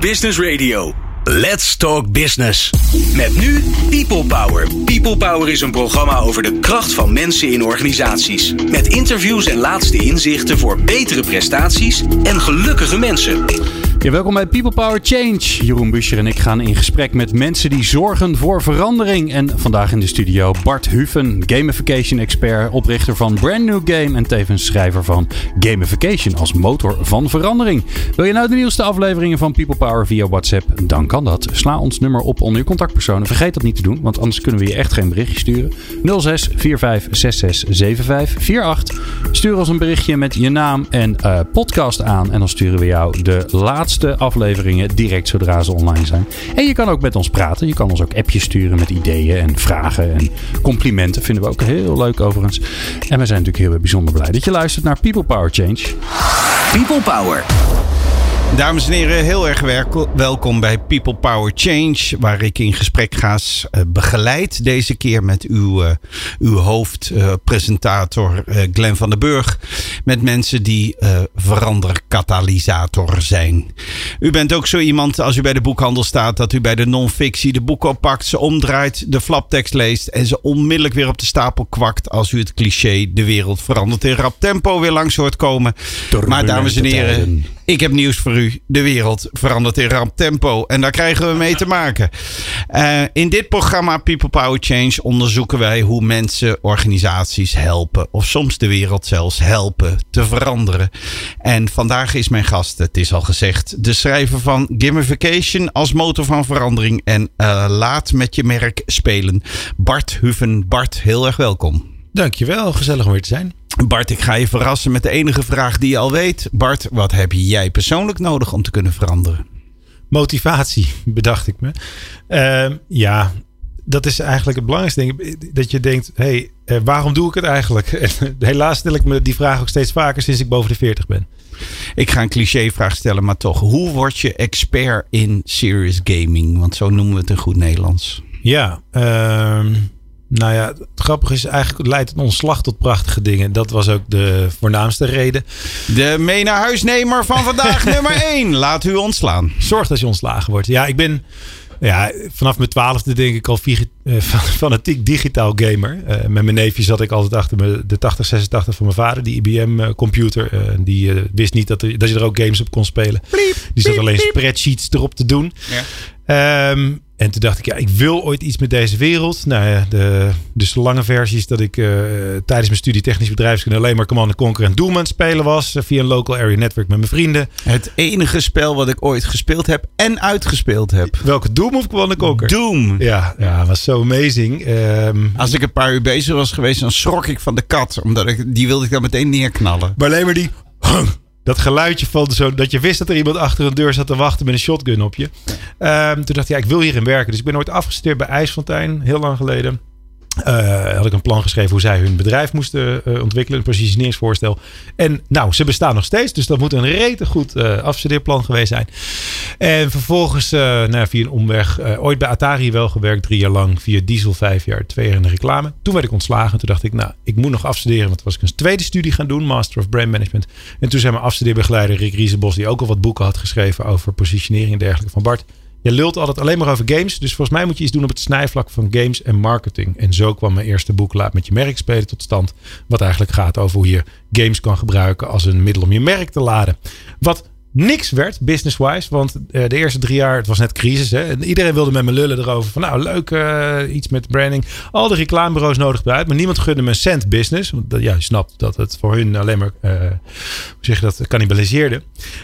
Business Radio. Let's Talk Business. Met nu People Power. People Power is een programma over de kracht van mensen in organisaties. Met interviews en laatste inzichten voor betere prestaties en gelukkige mensen. Welkom bij People Power Change. Jeroen Buscher en ik gaan in gesprek met mensen die zorgen voor verandering. En vandaag in de studio Bart Huven, gamification expert, oprichter van Brand New Game en tevens schrijver van Gamification als motor van verandering. Wil je nou de nieuwste afleveringen van People Power via WhatsApp? Dan kan dat. Sla ons nummer op onder je contactpersonen. Vergeet dat niet te doen, want anders kunnen we je echt geen berichtje sturen. 06 45 66 75 48. Stuur ons een berichtje met je naam en uh, podcast aan. En dan sturen we jou de laatste afleveringen direct zodra ze online zijn. En je kan ook met ons praten. Je kan ons ook appjes sturen met ideeën en vragen en complimenten. Vinden we ook heel leuk overigens. En we zijn natuurlijk heel bijzonder blij dat je luistert naar People Power Change. People Power. Dames en heren, heel erg welkom bij People Power Change, waar ik in gesprek ga uh, begeleid. Deze keer met uw, uh, uw hoofdpresentator uh, Glenn van den Burg. Met mensen die veranderkatalysator zijn. U bent ook zo iemand, als u bij de boekhandel staat, dat u bij de non-fictie de boek oppakt, ze omdraait, de flaptekst leest en ze onmiddellijk weer op de stapel kwakt als u het cliché de wereld verandert in rap tempo weer langs hoort komen. Maar dames en heren, ik heb nieuws voor u. De wereld verandert in ramp tempo. En daar krijgen we mee te maken. Uh, in dit programma People Power Change onderzoeken wij hoe mensen organisaties helpen. Of soms de wereld zelfs helpen te veranderen. En vandaag is mijn gast, het is al gezegd, de schrijver van Gamification als motor van verandering. En uh, laat met je merk spelen. Bart Huven. Bart, heel erg welkom. Dankjewel, gezellig om weer te zijn. Bart, ik ga je verrassen met de enige vraag die je al weet. Bart, wat heb jij persoonlijk nodig om te kunnen veranderen? Motivatie, bedacht ik me. Uh, ja, dat is eigenlijk het belangrijkste ding. Dat je denkt, hé, hey, waarom doe ik het eigenlijk? Helaas stel ik me die vraag ook steeds vaker sinds ik boven de 40 ben. Ik ga een clichévraag stellen, maar toch. Hoe word je expert in serious gaming? Want zo noemen we het in goed Nederlands. Ja, uh, nou ja, het grappige is eigenlijk leidt het ontslag tot prachtige dingen. Dat was ook de voornaamste reden. De mee naar huisnemer van vandaag nummer 1. Laat u ontslaan. Zorg dat je ontslagen wordt. Ja, ik ben ja, vanaf mijn twaalfde denk ik al uh, fanatiek digitaal gamer. Uh, met mijn neefje zat ik altijd achter me, de 8086 van mijn vader, die IBM computer. Uh, die wist niet dat, er, dat je er ook games op kon spelen. die zat alleen spreadsheets erop te doen. Ja. Um, en toen dacht ik, ja, ik wil ooit iets met deze wereld. Nou ja, de, dus de lange versies dat ik uh, tijdens mijn studie technische bedrijfskunde alleen maar Command Conquer en Doom aan het spelen was. Uh, via een local area network met mijn vrienden. Het enige spel wat ik ooit gespeeld heb en uitgespeeld heb. Welke Doom of Command Conquer? Doom. Ja, ja was zo amazing. Um, Als ik een paar uur bezig was geweest, dan schrok ik van de kat. Omdat ik, die wilde ik dan meteen neerknallen. Maar alleen maar die dat geluidje van zo, dat je wist dat er iemand achter een deur zat te wachten met een shotgun op je. Um, toen dacht ik, ja, ik wil hierin werken. Dus ik ben ooit afgestudeerd bij IJsfontein, heel lang geleden. Uh, had ik een plan geschreven hoe zij hun bedrijf moesten uh, ontwikkelen. Een positioneringsvoorstel. En nou, ze bestaan nog steeds. Dus dat moet een rete goed uh, afstudeerplan geweest zijn. En vervolgens, nou, via een omweg, ooit bij Atari wel gewerkt. Drie jaar lang. Via Diesel vijf jaar. Twee jaar in de reclame. Toen werd ik ontslagen. Toen dacht ik, nou, ik moet nog afstuderen. Want toen was ik een tweede studie gaan doen. Master of Brand Management. En toen zei mijn afstudeerbegeleider Rick Riesenbos. Die ook al wat boeken had geschreven over positionering en dergelijke. Van Bart, je lult altijd alleen maar over games. Dus volgens mij moet je iets doen op het snijvlak van games en marketing. En zo kwam mijn eerste boek Laat met je merk spelen tot stand. Wat eigenlijk gaat over hoe je games kan gebruiken als een middel om je merk te laden. Wat niks werd, business-wise. Want uh, de eerste drie jaar, het was net crisis. Hè, en iedereen wilde met me lullen erover. Van nou, leuk, uh, iets met branding. Al de reclamebureaus nodigden uit. Maar niemand gunde me een cent business. Want ja, je snapt dat het voor hun alleen maar, uh, hoe zeg je dat, cannibaliseerde.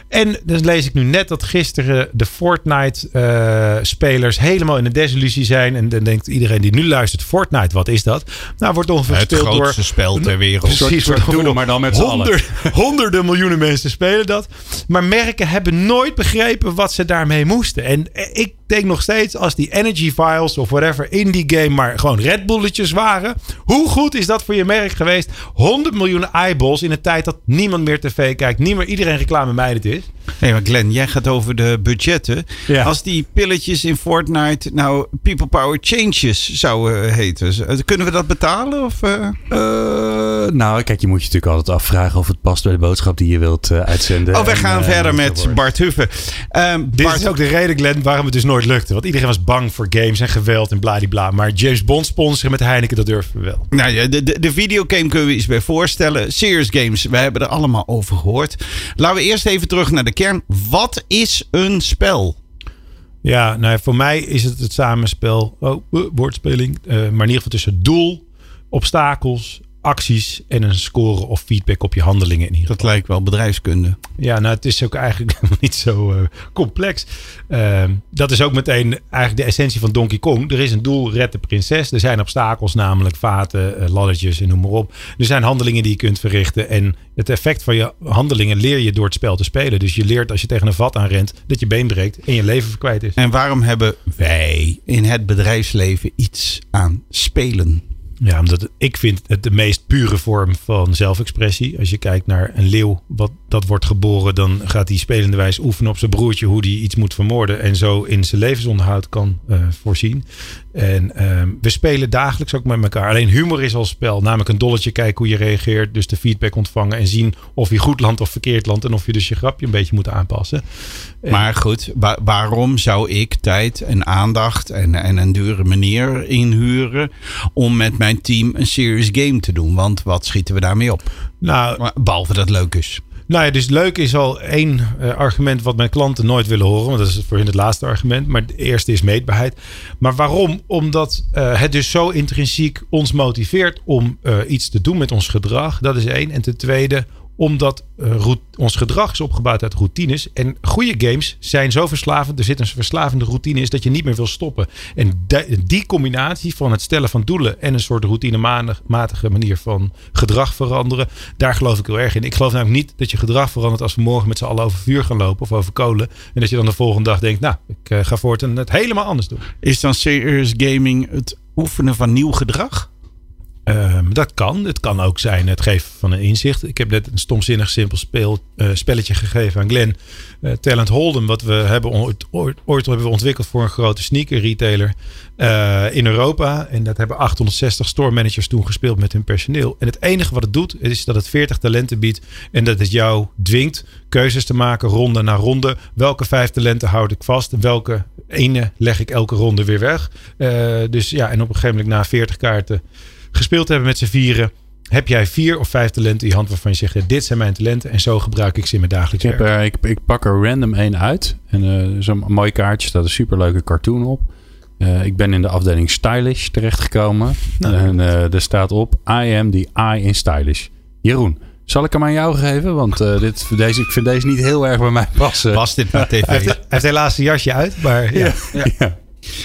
En dan lees ik nu net dat gisteren de Fortnite-spelers helemaal in de desillusie zijn. En dan denkt iedereen die nu luistert, Fortnite, wat is dat? Nou, wordt ongeveer Het grootste door, spel ter wereld. Precies, doen, maar dan met z'n allen. Honderden miljoenen mensen spelen dat. Maar merken hebben nooit begrepen wat ze daarmee moesten. En ik denk nog steeds, als die energy files of whatever in die game maar gewoon Red Bulletjes waren. Hoe goed is dat voor je merk geweest? 100 miljoen eyeballs in een tijd dat niemand meer tv kijkt. Niet meer iedereen reclame meidend is. Nee, maar Glenn, jij gaat over de budgetten. Ja. Als die pilletjes in Fortnite nou People Power Changes zouden heten, kunnen we dat betalen? Of, eh? Eh, nou, kijk, je moet je natuurlijk altijd afvragen of het past bij de boodschap die je wilt eh, uitzenden. Oh, we gaan eh, verder met. Bart Huffen. Ehm, Dit Bart, is ook de reden, Glenn, waarom het dus nooit lukte. Want iedereen was bang voor games en geweld en bladibla. Maar James Bond sponsoren met Heineken, dat durven we wel. Nou ja, de, de, de videogame kunnen we iets bij voorstellen. Serious Games, we hebben er allemaal over gehoord. Laten we eerst even terug naar de kern. Wat is een spel? Ja, nou, voor mij is het het samenspel, oh, woordspeling, eh, maar in ieder geval tussen doel, obstakels, acties en een score of feedback op je handelingen in. Dat lijkt wel bedrijfskunde. Ja, nou, het is ook eigenlijk niet zo eh, complex. Ehm, dat is ook meteen eigenlijk de essentie van Donkey Kong. Er is een doel, red de prinses. Er zijn obstakels, namelijk vaten, eh, laddertjes en noem maar op. Er zijn handelingen die je kunt verrichten. En het effect van je handelingen leer je door het spel te spelen. Dus je leert als je tegen een vat aanrent dat je been breekt en je leven kwijt is. En waarom hebben wij in het bedrijfsleven iets aan spelen? Ja, omdat ik vind het de meest pure vorm van zelfexpressie. Als je kijkt naar een leeuw wat dat wordt geboren, dan gaat hij spelende wijs oefenen op zijn broertje hoe hij iets moet vermoorden en zo in zijn levensonderhoud kan eh, voorzien. En ehm, we spelen dagelijks ook met elkaar. Alleen humor is al spel, namelijk een dolletje kijken hoe je reageert, dus de feedback ontvangen en zien of je goed landt of verkeerd landt en of je dus je grapje een beetje moet aanpassen. En- Maar goed, wa- waarom zou ik tijd en aandacht en, en een dure meneer inhuren om met mijn team een serious game te doen? Want wat schieten we daarmee op? nou, Behalve dat het leuk is. Nou ja, dus leuk is al één eh, argument wat mijn klanten nooit willen horen. Want dat is voor hun het laatste argument. Maar het eerste is meetbaarheid. Maar waarom? Omdat eh, het dus zo intrinsiek ons motiveert om eh, iets te doen met ons gedrag. Dat is één. En ten tweede, omdat eh, ons gedrag is opgebouwd uit routines. En goede games zijn zo verslavend. Er zit een verslavende routine in dat je niet meer wil stoppen. En die combinatie van het stellen van doelen en een soort routinematige manier van gedrag veranderen. Daar geloof ik heel erg in. Ik geloof namelijk niet dat je gedrag verandert als we morgen met z'n allen over vuur gaan lopen of over kolen. En dat je dan de volgende dag denkt, nou, ik eh, ga voortaan het helemaal anders doen. Is dan serious gaming het oefenen van nieuw gedrag? Ehm, dat kan. Het kan ook zijn het geven van een inzicht. Ik heb net een stomzinnig simpel eh, spelletje gegeven aan Glenn. Eh, Talent Hold'em, wat we hebben ooit, ooit, hebben we ontwikkeld voor een grote sneaker retailer eh, in Europa. En dat hebben 860 store managers toen gespeeld met hun personeel. En het enige wat het doet, is dat het 40 talenten biedt. En dat het jou dwingt keuzes te maken, ronde na ronde. Welke vijf talenten houd ik vast? Welke ene leg ik elke ronde weer weg? Dus ja, en op een gegeven moment na 40 kaarten gespeeld hebben met z'n vieren. Heb jij vier of vijf talenten in je hand waarvan je zegt: dit zijn mijn talenten en zo gebruik ik ze in mijn dagelijks Ik, heb werk? er, ik, ik pak er random één uit. En eh, zo'n mooi kaartje staat een superleuke cartoon op. Eh, ik ben in de afdeling stylish terechtgekomen. Nou. En eh, er staat op: I am the I in stylish. Jeroen, zal ik hem aan jou geven? Want eh, dit, deze, ik vind deze niet heel erg bij mij passen. Was dit naar tv? Hij heeft, hij heeft helaas een jasje uit, maar ja. Ja.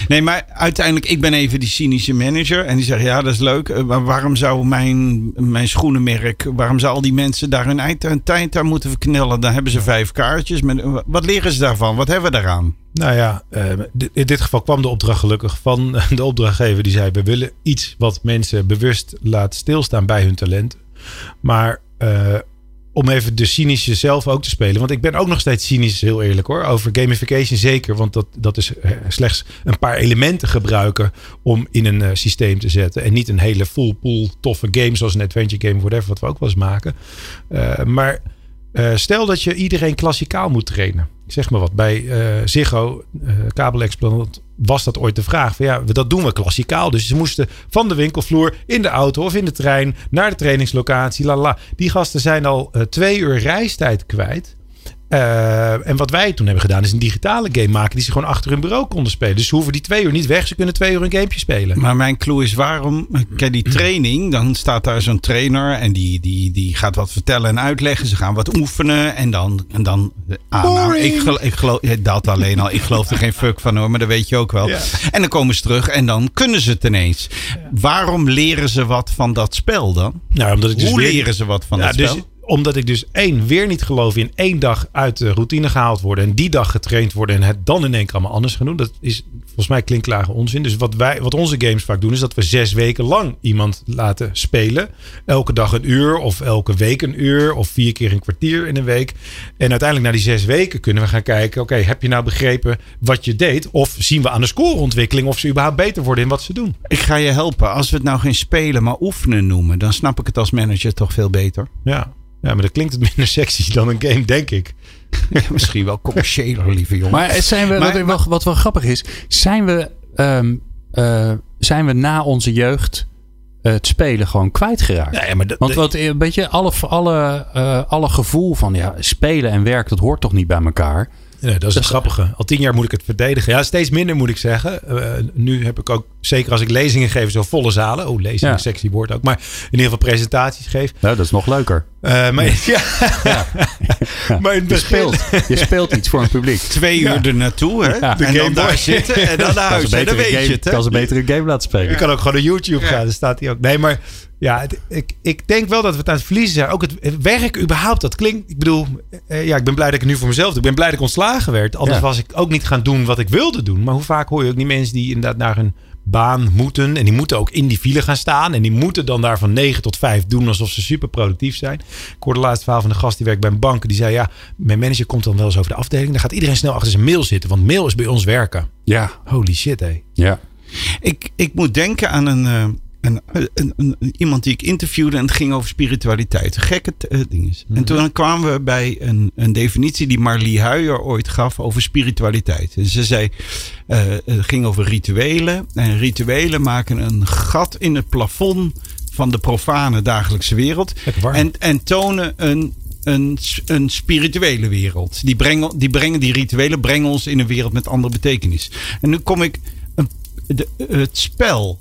Nee, maar uiteindelijk, ik ben even die cynische manager. En die zeggen, ja, dat is leuk. eh, Maar waarom zou mijn, mijn schoenenmerk, waarom zou al die mensen daar hun eind- hun tijd aan moeten verknellen? Dan hebben ze vijf kaartjes. Met, wat leren ze daarvan? Wat hebben we daaraan? Nou ja, eh, in dit geval kwam de opdracht gelukkig van de opdrachtgever. Die zei: We willen iets wat mensen bewust laat stilstaan bij hun talenten. Maar eh, om even de cynische zelf ook te spelen. Want ik ben ook nog steeds cynisch, heel eerlijk hoor. Over gamification zeker. Want dat, dat is eh, slechts een paar elementen gebruiken om in een eh, systeem te zetten. En niet een hele full pool toffe game zoals een adventure game, whatever, wat we ook wel eens maken. Eh, maar stel dat je iedereen klassikaal moet trainen. Zeg maar wat. Bij Ziggo, kabelexploitant, was dat ooit de vraag. Van ja, dat doen we klassikaal. Dus ze moesten van de winkelvloer in de auto of in de trein naar de trainingslocatie. La la. Die gasten zijn al eh, twee uur reistijd kwijt. Eh, en wat wij toen hebben gedaan is een digitale game maken die ze gewoon achter hun bureau konden spelen. Dus ze hoeven die twee uur niet weg. Ze kunnen twee uur een gamepje spelen. Maar mijn clue is waarom, kijk die training, dan staat daar zo'n trainer en die, die, die gaat wat vertellen en uitleggen. Ze gaan wat oefenen en dan, en dan ah, nou, ik, gel- ik geloof, ja, dat alleen al, ik geloof er geen fuck van hoor, maar dat weet je ook wel. Ja. En dan komen ze terug en dan kunnen ze het ineens. Waarom leren ze wat van dat spel dan? Nou, omdat ik dus Hoe leren ze wat van Ja, dat dus spel? Omdat ik dus één, weer niet geloof in één dag uit de routine gehaald worden. En die dag getraind worden en het dan in één keer allemaal anders gaan doen. Dat is volgens mij klinklage onzin. Dus wat, wij, wat onze games vaak doen, is dat we zes weken lang iemand laten spelen. Elke dag een uur of elke week een uur of vier keer een kwartier in een week. En uiteindelijk na die zes weken kunnen we gaan kijken. Oké, heb je nou begrepen wat je deed? Of zien we aan de scoreontwikkeling of ze überhaupt beter worden in wat ze doen? Ik ga je helpen. Als we het nou geen spelen, maar oefenen noemen, dan snap ik het als manager toch veel beter. Ja. Ja, maar dat klinkt het minder sexy dan een game, denk ik. Misschien wel commerciëler, lieve jongen. Maar, zijn we, Maar- wat, wat wel grappig is, zijn we, ehm, eh, zijn we na onze jeugd eh, het spelen gewoon kwijtgeraakt? Ja, maar dat, Want wat, eh, een beetje alle, alle, eh, alle gevoel van ja, spelen en werk, dat hoort toch niet bij elkaar? Nee, dat is het grappige. Al tien jaar moet ik het verdedigen. Ja, steeds minder moet ik zeggen. Eh, nu heb ik ook, zeker als ik lezingen geef, zo volle zalen. Oh, lezingen, Ja. sexy woord ook. Maar in ieder geval presentaties geef. Nou, dat is nog leuker. Eh, maar, ja. maar in het Je begin... speelt, je speelt iets voor een publiek. Twee uur er naartoe, hè? Ja. En De dan Game daar zitten en dan naar huis. En dan weet een je game, het, hè? kan ze beter een game laten spelen. Je kan ook gewoon naar YouTube gaan, daar staat hij ook. Nee, maar ja, het- ik, ik denk wel dat we het aan het verliezen zijn. Ook het, het werk überhaupt, dat klinkt... Ik bedoel, eh, ja, ik ben blij dat ik het nu voor mezelf doe. Ik ben blij dat ik ontslagen werd. Anders Ja. was ik ook niet gaan doen wat ik wilde doen. Maar hoe vaak hoor je ook die mensen die inderdaad naar hun baan moeten. En die moeten ook in die file gaan staan. En die moeten dan daar van 9 tot 5 doen alsof ze super productief zijn. Ik hoorde laatst verhaal van een gast die werkt bij een bank. Die zei, ja, mijn manager komt dan wel eens over de afdeling. Dan gaat iedereen snel achter zijn mail zitten. Want mail is bij ons werken. Ja, Holy shit, hé. ja. Ik, ik moet denken aan een, eh, een, een, een- een- iemand die ik interviewde en het ging over spiritualiteit. Gekke eh, ding is. En toen kwamen we bij een, een definitie die Marlie Huijer ooit gaf over spiritualiteit. En ze zei, eh, het ging over rituelen. En rituelen maken een gat in het plafond van de profane dagelijkse wereld. En, en tonen een, een, een spirituele wereld. Die, brengen, die brengen die rituelen brengen ons in een wereld met andere betekenis. En nu kom ik. Een, de, het spel.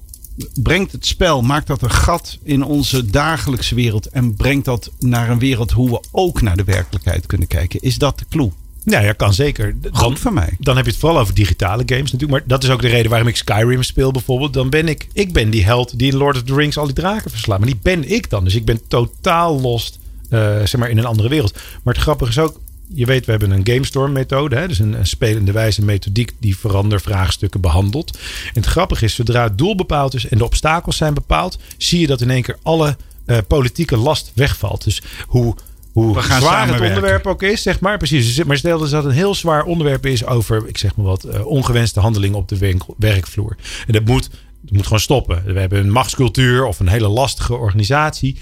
Brengt het spel, maakt dat een gat in onze dagelijkse wereld. En brengt dat naar een wereld hoe we ook naar de werkelijkheid kunnen kijken. Is dat de clue? Ja, ja, kan zeker. Dan, Goed van mij. dan heb je het vooral over digitale games natuurlijk. Maar dat is ook de reden waarom ik Skyrim speel bijvoorbeeld. Dan ben ik, ik ben die held die in Lord of the Rings al die draken verslaat. Maar die ben ik dan. Dus ik ben totaal lost, eh, zeg maar, in een andere wereld. Maar het grappige is ook, je weet, we hebben een GameStorm methode. Hè? Dus een, een spelende wijze methodiek die verandervraagstukken behandelt. En het grappige is, zodra het doel bepaald is en de obstakels zijn bepaald, zie je dat in één keer alle eh, politieke last wegvalt. Dus hoe, hoe zwaar het onderwerp ook is, zeg maar. Precies. Dus- Maar stel dus dat het een heel zwaar onderwerp is over, ik zeg maar wat, eh, ongewenste handelingen op de winkel- werkvloer. En dat moet, dat moet gewoon stoppen. We hebben een machtscultuur of een hele lastige organisatie.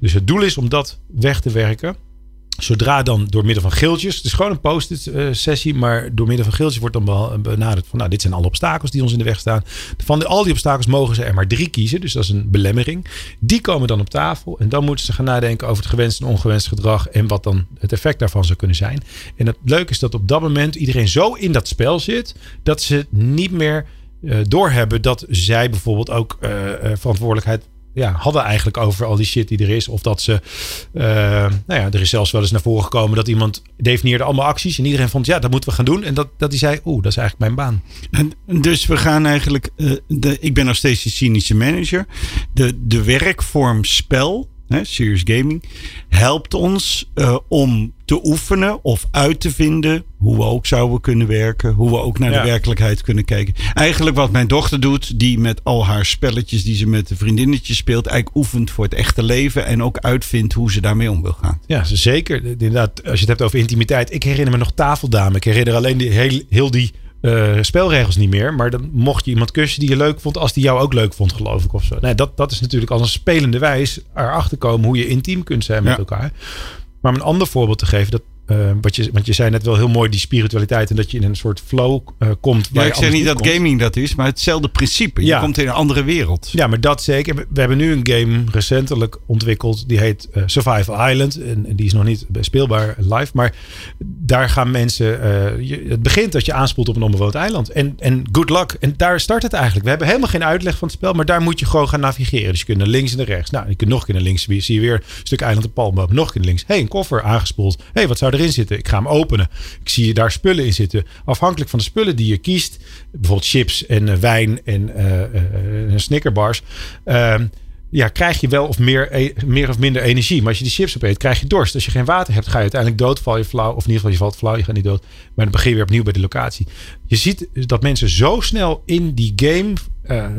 Dus het doel is om dat weg te werken. Zodra dan door middel van geeltjes, het is gewoon een post-it eh, sessie, maar door middel van geeltjes wordt dan wel benaderd van, nou, dit zijn alle obstakels die ons in de weg staan. Van de, al die obstakels mogen ze er maar drie kiezen, dus dat is een belemmering. Die komen dan op tafel en dan moeten ze gaan nadenken over het gewenst en ongewenst gedrag en wat dan het effect daarvan zou kunnen zijn. En het leuke is dat op dat moment iedereen zo in dat spel zit, dat ze niet meer eh, doorhebben dat zij bijvoorbeeld ook eh, eh, verantwoordelijkheid ja, hadden eigenlijk over al die shit die er is. Of dat ze, eh, nou ja, er is zelfs wel eens naar voren gekomen dat iemand definieerde allemaal acties. En iedereen vond, ja, dat moeten we gaan doen. En dat, dat die zei, oeh, dat is eigenlijk mijn baan. En dus we gaan eigenlijk. eh, de, ik ben nog steeds die cynische manager. De, de werkvorm spel, hè, serious gaming, helpt ons eh, om te oefenen of uit te vinden hoe we ook zouden kunnen werken. Hoe we ook naar Ja. de werkelijkheid kunnen kijken. Eigenlijk wat mijn dochter doet, die met al haar spelletjes die ze met de vriendinnetjes speelt, eigenlijk oefent voor het echte leven en ook uitvindt hoe ze daarmee om wil gaan. Ja, zeker. Inderdaad, als je het hebt over intimiteit. Ik herinner me nog tafeldame. Ik herinner alleen die, heel, heel die eh, spelregels niet meer. Maar dan mocht je iemand kussen die je leuk vond. Als die jou ook leuk vond, geloof ik. Of zo. Nee, dat, dat is natuurlijk als een spelende wijs erachter komen hoe je intiem kunt zijn met Ja. elkaar. Maar om een ander voorbeeld te geven. Dat, eh, wat je, want je zei net wel heel mooi die spiritualiteit. En dat je in een soort flow eh, komt. Ja, ik zeg niet dat komt. gaming dat is, maar hetzelfde principe. Je Ja. komt in een andere wereld. Ja, maar dat zeker. We- hebben nu een game recentelijk ontwikkeld. Die heet eh, Survival Island. En en die is nog niet speelbaar live. Maar daar gaan mensen... eh, je, het begint dat je aanspoelt op een onbewoond eiland. En, en good luck. En daar start het eigenlijk. We hebben helemaal geen uitleg van het spel. Maar daar moet je gewoon gaan navigeren. Dus je kunt naar links en naar rechts. Nou, je kunt nog een keer naar links. Zie je weer een stuk eiland en palmboom. Nog een keer naar links. hey, een koffer aangespoeld. hey, wat zou erin zitten? Ik ga hem openen. Ik zie daar spullen in zitten. Afhankelijk van de spullen die je kiest. Bijvoorbeeld chips en eh, wijn en eh, eh, snickerbars. ehm, ja, krijg je wel of meer, e- meer of minder energie. Maar als je die chips opeet, krijg je dorst. Als je geen water hebt, ga je uiteindelijk dood, val je flauw. Of in ieder geval, je valt flauw, je gaat niet dood. Maar dan begin je weer opnieuw bij de locatie. Je ziet dat mensen zo snel in die game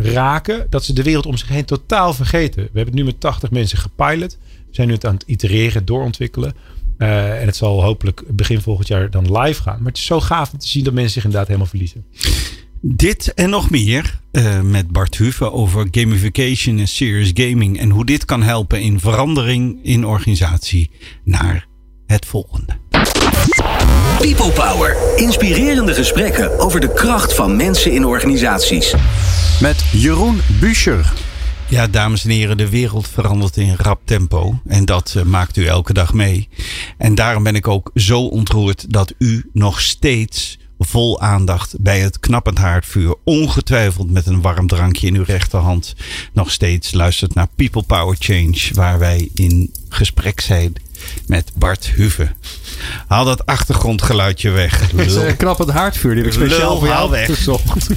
raken, dat ze de wereld om zich heen totaal vergeten. We hebben nu met 80 mensen gepilot. We zijn nu het aan het itereren, doorontwikkelen. Eh, en het zal hopelijk begin volgend jaar dan live gaan. Maar het is zo gaaf om te zien dat mensen zich inderdaad helemaal verliezen. Dit en nog meer eh, met Bart Huve over gamification en serious gaming. En hoe dit kan helpen in verandering in organisatie naar het volgende. People Power. Inspirerende gesprekken over de kracht van mensen in organisaties. Met Jeroen Buescher. Ja, dames en heren, de wereld verandert in rap tempo. En dat eh, maakt u elke dag mee. En daarom ben ik ook zo ontroerd dat u nog steeds vol aandacht bij het knappend haardvuur, ongetwijfeld met een warm drankje in uw rechterhand, nog steeds luistert naar People Power Change, waar wij in gesprek zijn met Bart Huve. Haal dat achtergrondgeluidje weg. Het is een knappend haardvuur. Die heb ik speciaal Lul, voor jou weg. gezocht.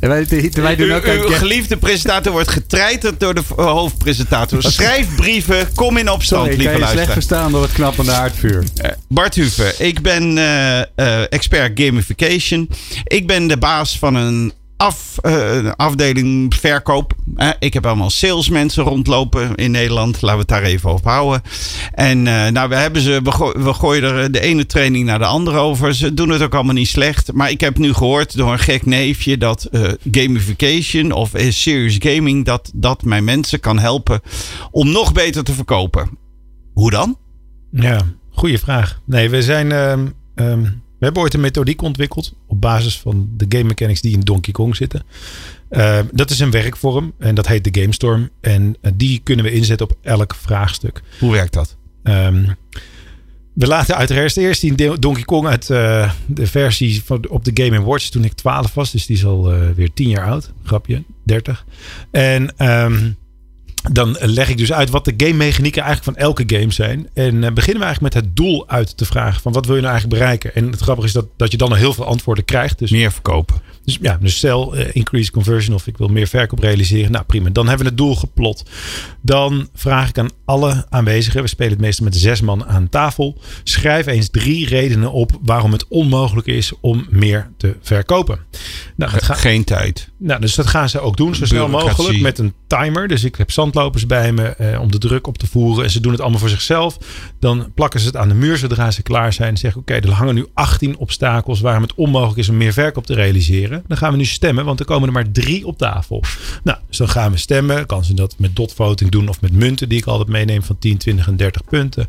En wij, wij doen Uw, ook uw een geliefde presentator wordt getreiterd door de hoofdpresentator. Schrijf brieven, kom in opstand, Sorry, ik lieve kan je slecht luisteraar. verstaan door het knappende haardvuur. Eh, Bart Huve, ik ben eh, eh, expert gamification. Ik ben de baas van een af, eh, afdeling verkoop. Eh, ik heb allemaal salesmensen rondlopen in Nederland. Laten we het daar even op houden. En eh, nou, we, hebben ze, we, we gooien er de ene training naar de andere over. Ze doen het ook allemaal niet slecht. Maar ik heb nu gehoord door een gek neefje dat gamification of serious gaming... Dat, dat mijn mensen kan helpen om nog beter te verkopen. Hoe dan? Ja, goede vraag. Nee, we zijn. ehm, ehm, we hebben ooit een methodiek ontwikkeld op basis van de game mechanics die in Donkey Kong zitten. Ehm, dat is een werkvorm en dat heet de GameStorm. En eh, die kunnen we inzetten op elk vraagstuk. Hoe werkt dat? Ehm, we laten uiteraard eerst die Do- Donkey Kong uit eh, de versie van, op de Game Watch toen ik 12 was. Dus die is al eh, weer 10 jaar oud. Grapje, 30. En ehm, dan leg ik dus uit wat de game mechanieken eigenlijk van elke game zijn. En eh, beginnen we eigenlijk met het doel uit te vragen. Van wat wil je nou eigenlijk bereiken? En het grappige is dat, dat je dan al heel veel antwoorden krijgt. Dus Meer verkopen. dus ja, dus stel eh, increase conversion of ik wil meer verkoop realiseren. Nou prima, dan hebben we het doel geplot. Dan vraag ik aan alle aanwezigen, we spelen het meestal met zes man aan tafel. Schrijf eens drie redenen op waarom het onmogelijk is om meer te verkopen. Nou, dat Geen tijd. nou, dus dat gaan ze ook doen, zo snel mogelijk met een timer. Dus ik heb zandlopers bij me eh, om de druk op te voeren. En ze doen het allemaal voor zichzelf. Dan plakken ze het aan de muur zodra ze klaar zijn. En zeggen: Oké, er hangen nu 18 obstakels waarom het onmogelijk is om meer verkoop te realiseren. Dan gaan we nu stemmen, want er komen er maar drie op tafel. Nou, dus dan gaan we stemmen. Kan ze dat met dotvoting doen of met munten, die ik altijd meeneem van 10, 20 en 30 punten.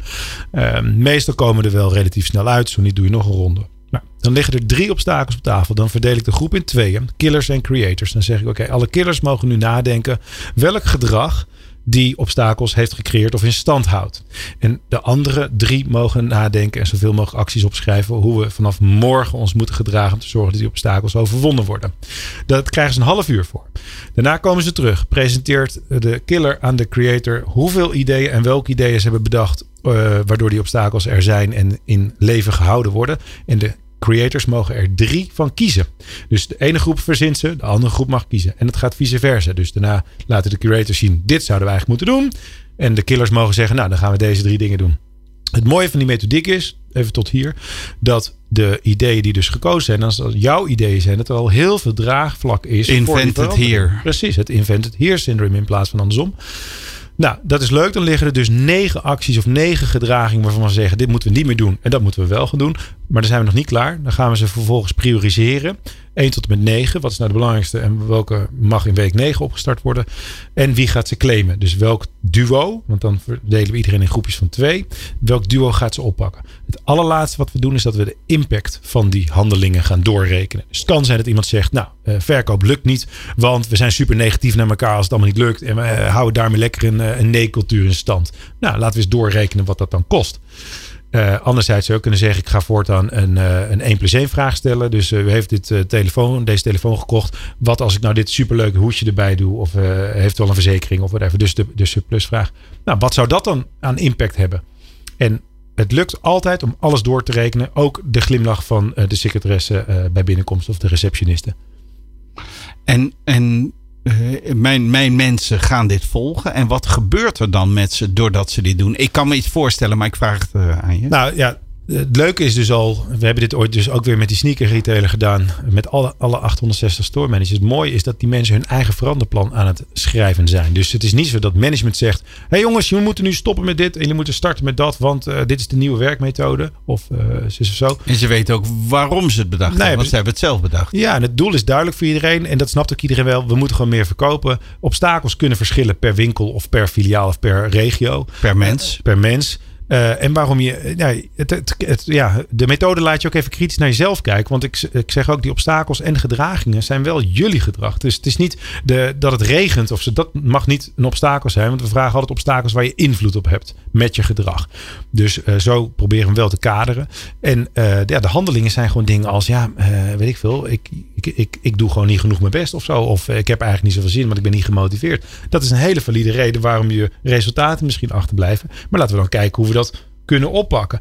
Ehm, meestal komen er wel relatief snel uit. Zo niet doe je nog een ronde. Nou, dan liggen er drie obstakels op tafel. Dan verdeel ik de groep in tweeën. Killers en creators. Dan zeg ik, oké, alle killers mogen nu nadenken welk gedrag die obstakels heeft gecreëerd of in stand houdt. En de andere drie mogen nadenken en zoveel mogelijk acties opschrijven hoe we vanaf morgen ons moeten gedragen om te zorgen dat die obstakels overwonnen worden. Dat krijgen ze een half uur voor. Daarna komen ze terug. Presenteert de killer aan de creator hoeveel ideeën en welke ideeën ze hebben bedacht eh, waardoor die obstakels er zijn en in leven gehouden worden. En de creators mogen er drie van kiezen. Dus de ene groep verzint ze, de andere groep mag kiezen. En het gaat vice versa. Dus daarna laten de curators zien, dit zouden we eigenlijk moeten doen. En de killers mogen zeggen, nou dan gaan we deze drie dingen doen. Het mooie van die methodiek is, even tot hier, dat de ideeën die dus gekozen zijn, als dat jouw ideeën zijn, dat er al heel veel draagvlak is. Invented verandering. here. Precies, het invented here syndrome in plaats van andersom. Nou, dat is leuk. Dan liggen er dus negen acties of negen gedragingen waarvan we zeggen: dit moeten we niet meer doen en dat moeten we wel gaan doen. Maar dan zijn we nog niet klaar. Dan gaan we ze vervolgens prioriseren. 1 tot en met 9. Wat is nou de belangrijkste en welke mag in week 9 opgestart worden? En wie gaat ze claimen? Dus welk duo, want dan verdelen we iedereen in groepjes van twee. Welk duo gaat ze oppakken? Het allerlaatste wat we doen is dat we de impact van die handelingen gaan doorrekenen. Dus het kan zijn dat iemand zegt, nou, eh, verkoop lukt niet, want we zijn super negatief naar elkaar als het allemaal niet lukt. En we eh, houden daarmee lekker een, eh, een nee-cultuur in stand. Nou, laten we eens doorrekenen wat dat dan kost. Eh, anderzijds zou je kunnen zeggen, ik ga voortaan een, eh, een 1 plus 1 vraag stellen. Dus eh, u heeft dit, telefoon, deze telefoon gekocht. Wat als ik nou dit superleuke hoesje erbij doe? Of heeft wel een verzekering of whatever. Dus de, de surplus vraag. Nou, wat zou dat dan aan impact hebben? En het lukt altijd om alles door te rekenen. Ook de glimlach van de secretaresse bij binnenkomst of de receptioniste. En, en eh, mijn, mijn mensen gaan dit volgen. En wat gebeurt er dan met ze doordat ze dit doen? Ik kan me iets voorstellen, maar ik vraag het eh, aan je. Nou ja, het leuke is dus al, we hebben dit ooit dus ook weer met die sneaker retailer gedaan. Met alle, alle 860 store managers. Het mooie is dat die mensen hun eigen veranderplan aan het schrijven zijn. Dus het is niet zo dat management zegt: hé hey jongens, jullie moeten nu stoppen met dit. En jullie moeten starten met dat, want uh, dit is de nieuwe werkmethode. Of uh, of zo. En ze weten ook waarom ze het bedacht nee, hebben, want ze hebben het zelf bedacht. Ja, en het doel is duidelijk voor iedereen. En dat snapt ook iedereen wel. We moeten gewoon meer verkopen. Obstakels kunnen verschillen per winkel of per filiaal of per regio. Per mens. Per mens. Uh, en waarom je. Ja, het, het, het, ja, de methode laat je ook even kritisch naar jezelf kijken. Want ik, ik zeg ook, die obstakels en gedragingen zijn wel jullie gedrag. Dus het is niet de, dat het regent of zo. Dat mag niet een obstakel zijn. Want we vragen altijd obstakels waar je invloed op hebt met je gedrag. Dus uh, zo proberen we hem wel te kaderen. En ja, de handelingen zijn gewoon dingen als: ja, weet ik veel. Ik, ik, ik, doe gewoon niet genoeg mijn best of zo. Of ik heb eigenlijk niet zoveel zin, want ik ben niet gemotiveerd. Dat is een hele valide reden waarom je resultaten misschien achterblijven. Maar laten we dan kijken hoe we dat kunnen oppakken.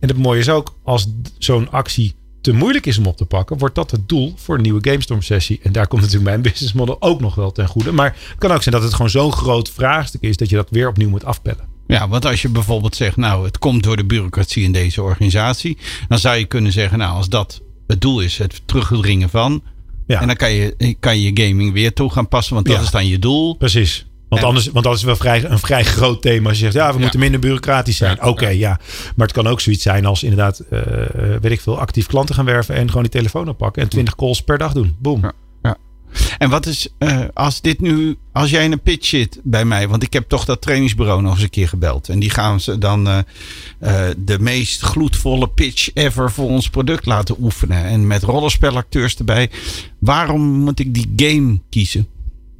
En het mooie is ook, als zo'n actie te moeilijk is om op te pakken, wordt dat het doel voor een nieuwe GameStorm sessie. En daar komt natuurlijk mijn business model ook nog wel ten goede. Maar het kan ook zijn dat het gewoon zo'n groot vraagstuk is dat je dat weer opnieuw moet afpellen. Ja, want als je bijvoorbeeld zegt, nou, het komt door de bureaucratie in deze organisatie, dan zou je kunnen zeggen, nou, als dat het doel is, het terugdringen van, ja. en dan kan je, kan je gaming weer toe gaan passen, want dat ja. is dan je doel. Precies. Want, anders, want dat is wel vrij, een vrij groot thema. Als je zegt, ja, we moeten minder bureaucratisch zijn. Oké, okay, ja. Maar het kan ook zoiets zijn als inderdaad, uh, weet ik veel, actief klanten gaan werven en gewoon die telefoon oppakken en 20 calls per dag doen. Boom. En wat is, uh, als dit nu, als jij in een pitch zit bij mij, want ik heb toch dat trainingsbureau nog eens een keer gebeld. En die gaan ze dan uh, uh, de meest gloedvolle pitch ever voor ons product laten oefenen. En met rollenspelacteurs erbij. Waarom moet ik die game kiezen?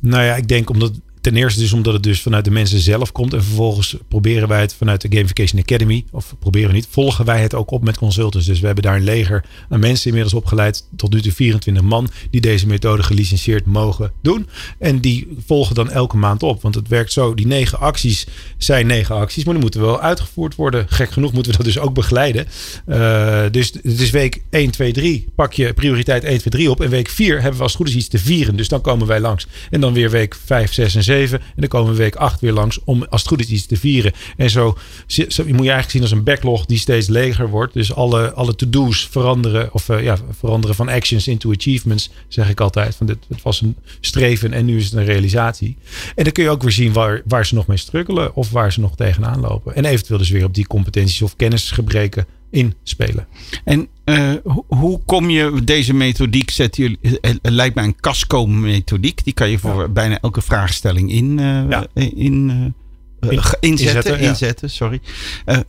Nou ja, ik denk omdat ten eerste dus omdat het dus vanuit de mensen zelf komt. En vervolgens proberen wij het vanuit de Gamification Academy. Of proberen we niet. Volgen wij het ook op met consultants. Dus we hebben daar een leger aan mensen inmiddels opgeleid. Tot nu toe 24 man. Die deze methode gelicenseerd mogen doen. En die volgen dan elke maand op. Want het werkt zo. Die negen acties zijn negen acties. Maar die moeten wel uitgevoerd worden. Gek genoeg moeten we dat dus ook begeleiden. Uh, dus het is week 1, 2, 3. Pak je prioriteit 1, 2, 3 op. En week 4 hebben we als goed is iets te vieren. Dus dan komen wij langs. En dan weer week 5, 6 en 7. En dan komen we week 8 weer langs om als het goed is iets te vieren. En zo, zo moet je eigenlijk zien als een backlog die steeds leger wordt. Dus alle, alle to-do's veranderen. Of uh, ja, veranderen van actions into achievements. Zeg ik altijd. Van dit, het was een streven en nu is het een realisatie. En dan kun je ook weer zien waar, waar ze nog mee struggelen. Of waar ze nog tegenaan lopen. En eventueel dus weer op die competenties of kennisgebreken inspelen. En uh, hoe kom je deze methodiek? Zet je, het lijkt mij een Casco-methodiek. Die kan je voor ja. bijna elke vraagstelling in, uh, ja. in, uh, in inzetten. Inzetten, ja. inzetten sorry.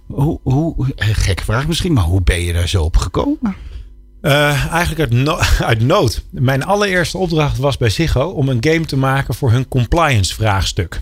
hoe, hoe, gekke vraag misschien, maar hoe ben je daar zo op gekomen? Eigenlijk uit, no uit, nood. Mijn allereerste opdracht was bij Ziggo om een game te maken voor hun compliance vraagstuk.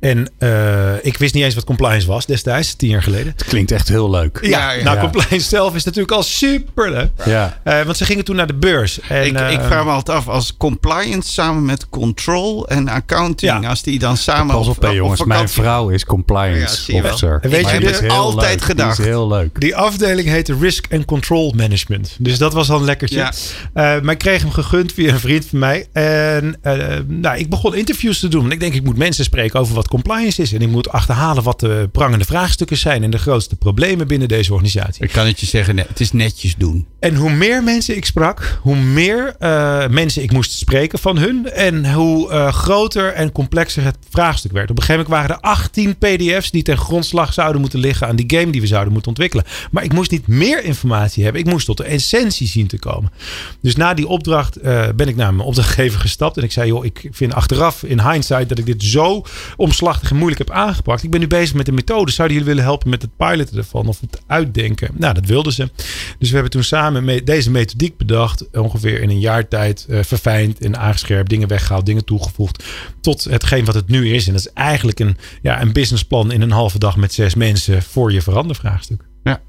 En uh, ik wist niet eens wat compliance was destijds, tien jaar geleden. Het klinkt echt heel leuk. Ja, ja, ja nou, ja. compliance zelf is natuurlijk al super leuk. Ja. Uh, want ze gingen toen naar de beurs. En, ik, uh, ik, vraag me altijd af, als compliance samen met control en accounting, als die dan samen... Pas op, op jongens, mijn vrouw is compliance officer. En weet je, dit altijd leuk. gedacht. Die is heel leuk. Die afdeling heette Risk and Control Management. Dus dat was al een lekkertje. maar ik kreeg hem gegund via een vriend van mij. En nou, ik begon interviews te doen. Ik denk, ik moet mensen spreken over wat compliance is. En ik moet achterhalen wat de prangende vraagstukken zijn en de grootste problemen binnen deze organisatie. Ik kan het je zeggen, het is netjes doen. En hoe meer mensen ik sprak, hoe meer uh, mensen ik moest spreken van hun. En hoe uh, groter en complexer het vraagstuk werd. Op een gegeven moment waren er 18 PDF's die ten grondslag zouden moeten liggen aan die game die we zouden moeten ontwikkelen. Maar ik moest niet meer informatie hebben. Ik moest tot de essentie zien te komen. Dus na die opdracht uh, ben ik naar mijn opdrachtgever gestapt. En ik zei, joh, ik vind achteraf in hindsight dat ik dit zo omslachtig en moeilijk heb aangepakt. Ik ben nu bezig met de methode. Zouden jullie willen helpen met het piloten ervan of het uitdenken? Nou, dat wilden ze. Dus we hebben toen samen deze methodiek bedacht. Ongeveer in een jaar tijd uh, verfijnd en aangescherpt. Dingen weggehaald, dingen toegevoegd. Tot hetgeen wat het nu is. En dat is eigenlijk een, ja, een businessplan in een halve dag met zes mensen voor je verandervraagstuk. Ja.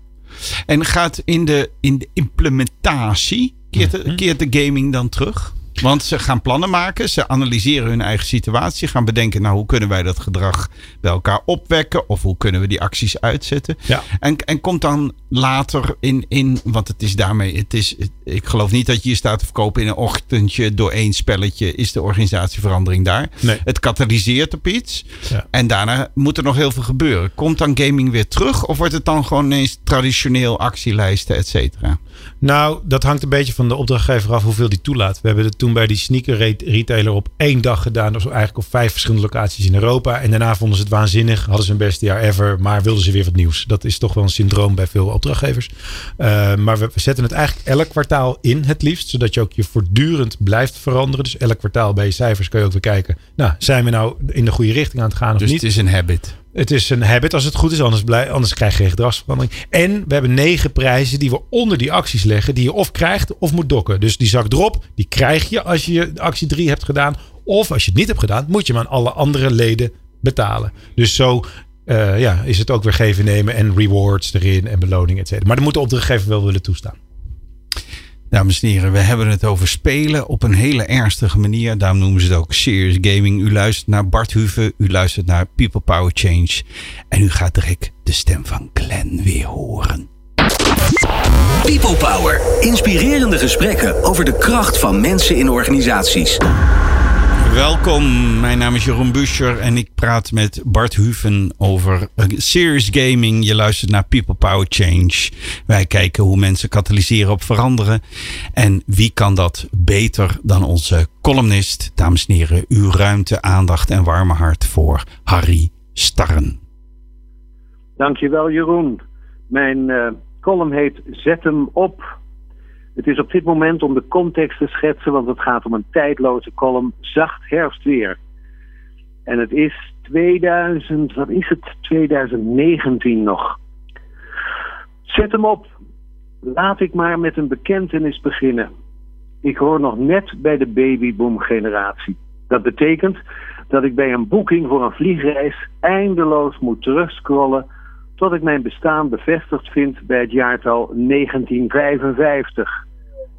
En gaat in de, in de implementatie, keert de, keert de gaming dan terug? Want ze gaan plannen maken, ze analyseren hun eigen situatie, gaan bedenken, nou hoe kunnen wij dat gedrag bij elkaar opwekken of hoe kunnen we die acties uitzetten. Ja. En, en komt dan later in, in, want het is daarmee, het is, ik geloof niet dat je je staat te verkopen in een ochtendje door één spelletje, is de organisatieverandering daar. Nee. Het katalyseert op iets Ja. en daarna moet er nog heel veel gebeuren. Komt dan gaming weer terug of wordt het dan gewoon ineens traditioneel actielijsten, et cetera? Nou, dat hangt een beetje van de opdrachtgever af hoeveel die toelaat. We hebben het toen bij die sneaker re- retailer op één dag gedaan. Dus eigenlijk op vijf verschillende locaties in Europa. En daarna vonden ze het waanzinnig. Hadden ze hun beste jaar ever. Maar wilden ze weer wat nieuws. Dat is toch wel een syndroom bij veel opdrachtgevers. Eh, maar we, we zetten het eigenlijk elk kwartaal in het liefst. Zodat je ook je voortdurend blijft veranderen. Dus elk kwartaal bij je cijfers kun je ook weer kijken. Nou, zijn we nou in de goede richting aan het gaan of Dus niet? het is een habit. Het is een habit als het goed is, anders, blij, anders krijg je geen gedragsverandering. En we hebben negen prijzen die we onder die acties leggen, die je of krijgt of moet dokken. Dus die zak erop, die krijg je als je actie 3 hebt gedaan. Of als je het niet hebt gedaan, moet je hem aan alle andere leden betalen. Dus zo eh, ja, is het ook weer geven nemen en rewards erin en beloning, et cetera. Maar dan moet de opdrachtgever wel willen toestaan. Dames en heren, we hebben het over spelen op een hele ernstige manier. Daarom noemen ze het ook serious gaming. U luistert naar Bart Huve, u luistert naar People Power Change. En u gaat direct de stem van Glenn weer horen. People Power. Inspirerende gesprekken over de kracht van mensen in organisaties. Welkom, mijn naam is Jeroen Buscher en ik praat met Bart Huven over serious gaming. Je luistert naar People Power Change. Wij kijken hoe mensen katalyseren op veranderen. En wie kan dat beter dan onze columnist, dames en heren, uw ruimte, aandacht en warme hart voor Harry Starren. Dankjewel Jeroen. Mijn eh, column heet Zet hem op. Het is op dit moment om de context te schetsen, want het gaat om een tijdloze column, zacht herfstweer. En het is 2000, wat is het? 2019 nog. Zet hem op. Laat ik maar met een bekentenis beginnen. Ik hoor nog net bij de babyboom generatie. Dat betekent dat ik bij een boeking voor een vliegreis eindeloos moet terugscrollen tot ik mijn bestaan bevestigd vind bij het jaartal 1955.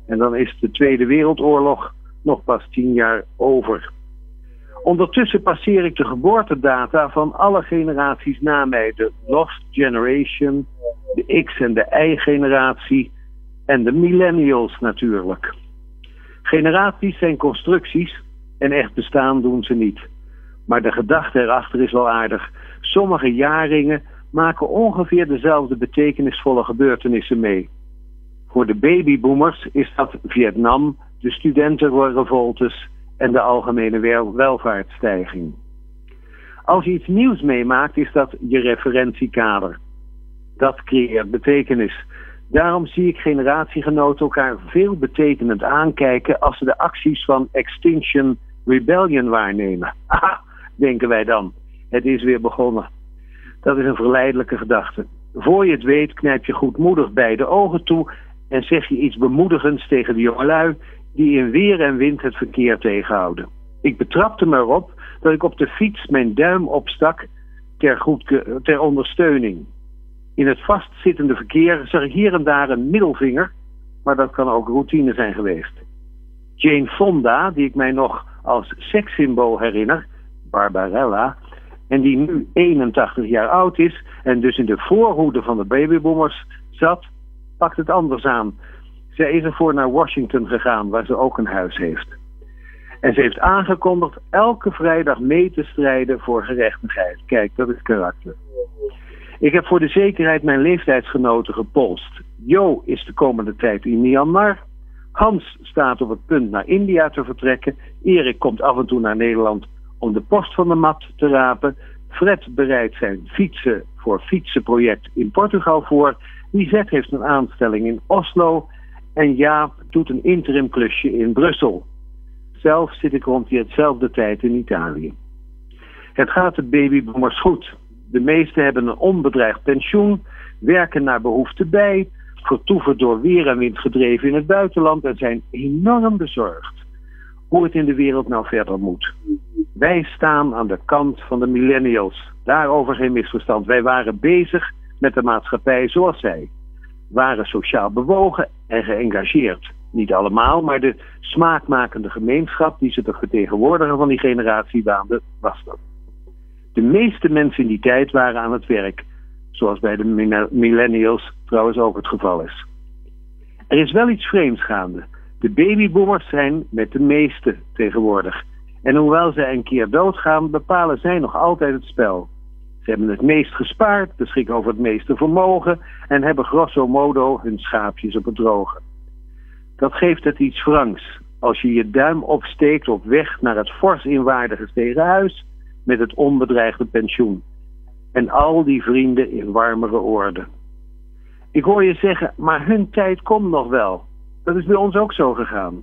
En dan is de Tweede Wereldoorlog nog pas tien jaar over. Ondertussen passeer ik de geboortedata van alle generaties na mij. De Lost Generation, de X- en de Y-generatie en de millennials natuurlijk. Generaties zijn constructies en echt bestaan doen ze niet. Maar de gedachte erachter is wel aardig. Sommige jaarringen maken ongeveer dezelfde betekenisvolle gebeurtenissen mee. Voor de babyboomers is dat Vietnam, de studentenrevoltes en de algemene wel- welvaartsstijging. Als je iets nieuws meemaakt, is dat je referentiekader. Dat creëert betekenis. Daarom zie ik generatiegenoten elkaar veel betekenend aankijken als ze de acties van Extinction Rebellion waarnemen. Aha, denken wij dan. Het is weer begonnen. Dat is een verleidelijke gedachte. Voor je het weet knijp je goedmoedig beide ogen toe en zeg je iets bemoedigends tegen de jongelui die in weer en wind het verkeer tegenhouden. Ik betrapte me erop dat ik op de fiets mijn duim opstak ter, ter ondersteuning. In het vastzittende verkeer zag ik hier en daar een middelvinger, maar dat kan ook routine zijn geweest. Jane Fonda, die ik mij nog als sekssymbool herinner, Barbarella, en die nu 81 jaar oud is en dus in de voorhoede van de babyboomers zat, pakt het anders aan. Zij is ervoor naar Washington gegaan, waar ze ook een huis heeft. En ze heeft aangekondigd elke vrijdag mee te strijden voor gerechtigheid. Kijk, dat is karakter. Ik heb voor de zekerheid mijn leeftijdsgenoten gepolst. Jo is de komende tijd in Myanmar. Hans staat op het punt naar India te vertrekken. Erik komt af en toe naar Nederland om de post van de mat te rapen. Fred bereidt zijn fietsen voor fietsenproject in Portugal voor. Lisette heeft een aanstelling in Oslo. En Jaap doet een interim klusje in Brussel. Zelf zit ik rond die hetzelfde tijd in Italië. Het gaat de babyboomers goed. De meesten hebben een onbedreigd pensioen, werken naar behoefte bij, vertoeven door weer en wind gedreven in het buitenland en zijn enorm bezorgd hoe het in de wereld nou verder moet. Wij staan aan de kant van de millennials. Daarover geen misverstand. Wij waren bezig met de maatschappij zoals zij. Waren sociaal bewogen en geëngageerd. Niet allemaal, maar de smaakmakende gemeenschap die ze te vertegenwoordigen van die generatie waande, was dat. De meeste mensen in die tijd waren aan het werk, zoals bij de millennials trouwens ook het geval is. Er is wel iets vreemds gaande. De babyboomers zijn met de meeste tegenwoordig. En hoewel zij een keer doodgaan, bepalen zij nog altijd het spel. Ze hebben het meest gespaard, beschikken over het meeste vermogen en hebben grosso modo hun schaapjes op het droge. Dat geeft het iets wrangs. Als je je duim opsteekt op weg naar het fors inwaardige huis met het onbedreigde pensioen. En al die vrienden in warmere orde. Ik hoor je zeggen, maar hun tijd komt nog wel. Dat is bij ons ook zo gegaan.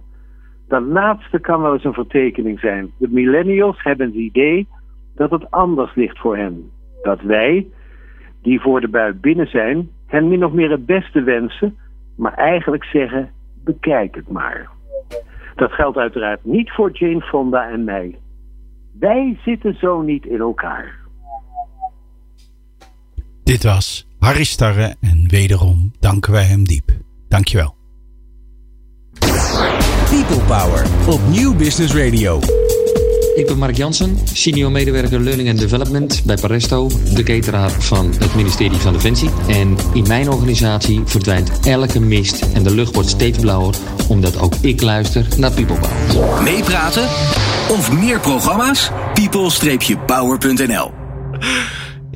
Dat laatste kan wel eens een vertekening zijn. De millennials hebben het idee dat het anders ligt voor hen. Dat wij, die voor de bui binnen zijn, hen min of meer het beste wensen, maar eigenlijk zeggen: bekijk het maar. Dat geldt uiteraard niet voor Jane Fonda en mij. Wij zitten zo niet in elkaar. Dit was Harry Starre en wederom danken wij hem diep. Dankjewel. People Power op Nieuw Business Radio. Ik ben Mark Jansen, senior medewerker Learning and Development bij Paresto, de cateraar van het ministerie van Defensie. En in mijn organisatie verdwijnt elke mist en de lucht wordt steeds blauwer, omdat ook ik luister naar People Power. Meepraten of meer programma's? people-power.nl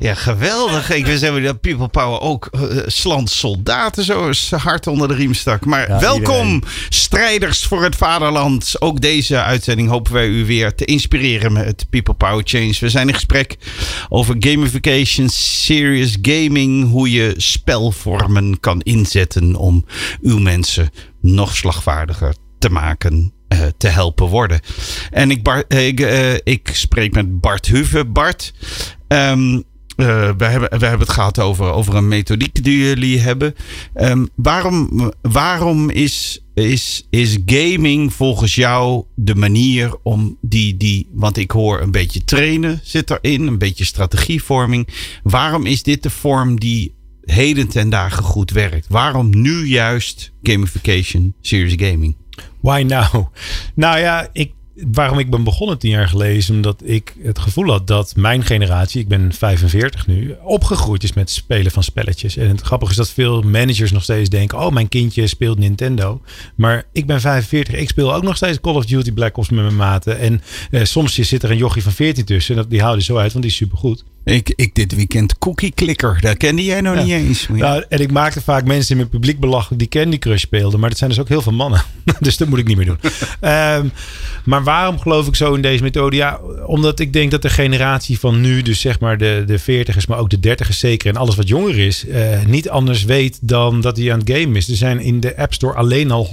ja, geweldig. Ik wist hebben dat People Power ook uh, slant soldaten zo hard onder de riem stak. Maar welkom, strijders voor het vaderland. Ook deze uitzending hopen wij u weer te inspireren met People Power Change. We zijn in gesprek over gamification, serious gaming. Hoe je spelvormen kan inzetten om uw mensen nog slagvaardiger te maken uh, te helpen worden. En ik, Bart, ik, uh, ik spreek met Bart Huve. Bart, um, uh, we, hebben, we hebben het gehad over, over een methodiek die jullie hebben. Um, waarom waarom is, is, is gaming volgens jou de manier om die, die. Want ik hoor een beetje trainen zit erin, een beetje strategievorming. Waarom is dit de vorm die heden ten dagen goed werkt? Waarom nu juist gamification, serious gaming? Why now? Nou ja, ik waarom ik ben begonnen tien jaar geleden omdat ik het gevoel had dat mijn generatie, ik ben 45 nu, opgegroeid is met spelen van spelletjes. En het grappige is dat veel managers nog steeds denken: oh, mijn kindje speelt Nintendo. Maar ik ben 45, ik speel ook nog steeds Call of Duty Black Ops met mijn maten. En eh, soms zit er een jochie van 14 tussen. En die houden zo uit, want die is supergoed. Ik, ik dit weekend Cookie Clicker. Dat kende jij nog niet eens. Nou, en ik maakte vaak mensen in mijn publiek belachelijk die Candy Crush speelden. Maar dat zijn dus ook heel veel mannen. dus dat moet ik niet meer doen. um, maar waarom geloof ik zo in deze methode? Ja, omdat ik denk dat de generatie van nu, dus zeg maar de, de 40ers, maar ook de 30ers zeker. En alles wat jonger is, uh, niet anders weet dan dat hij aan het game is. Er zijn in de App Store alleen al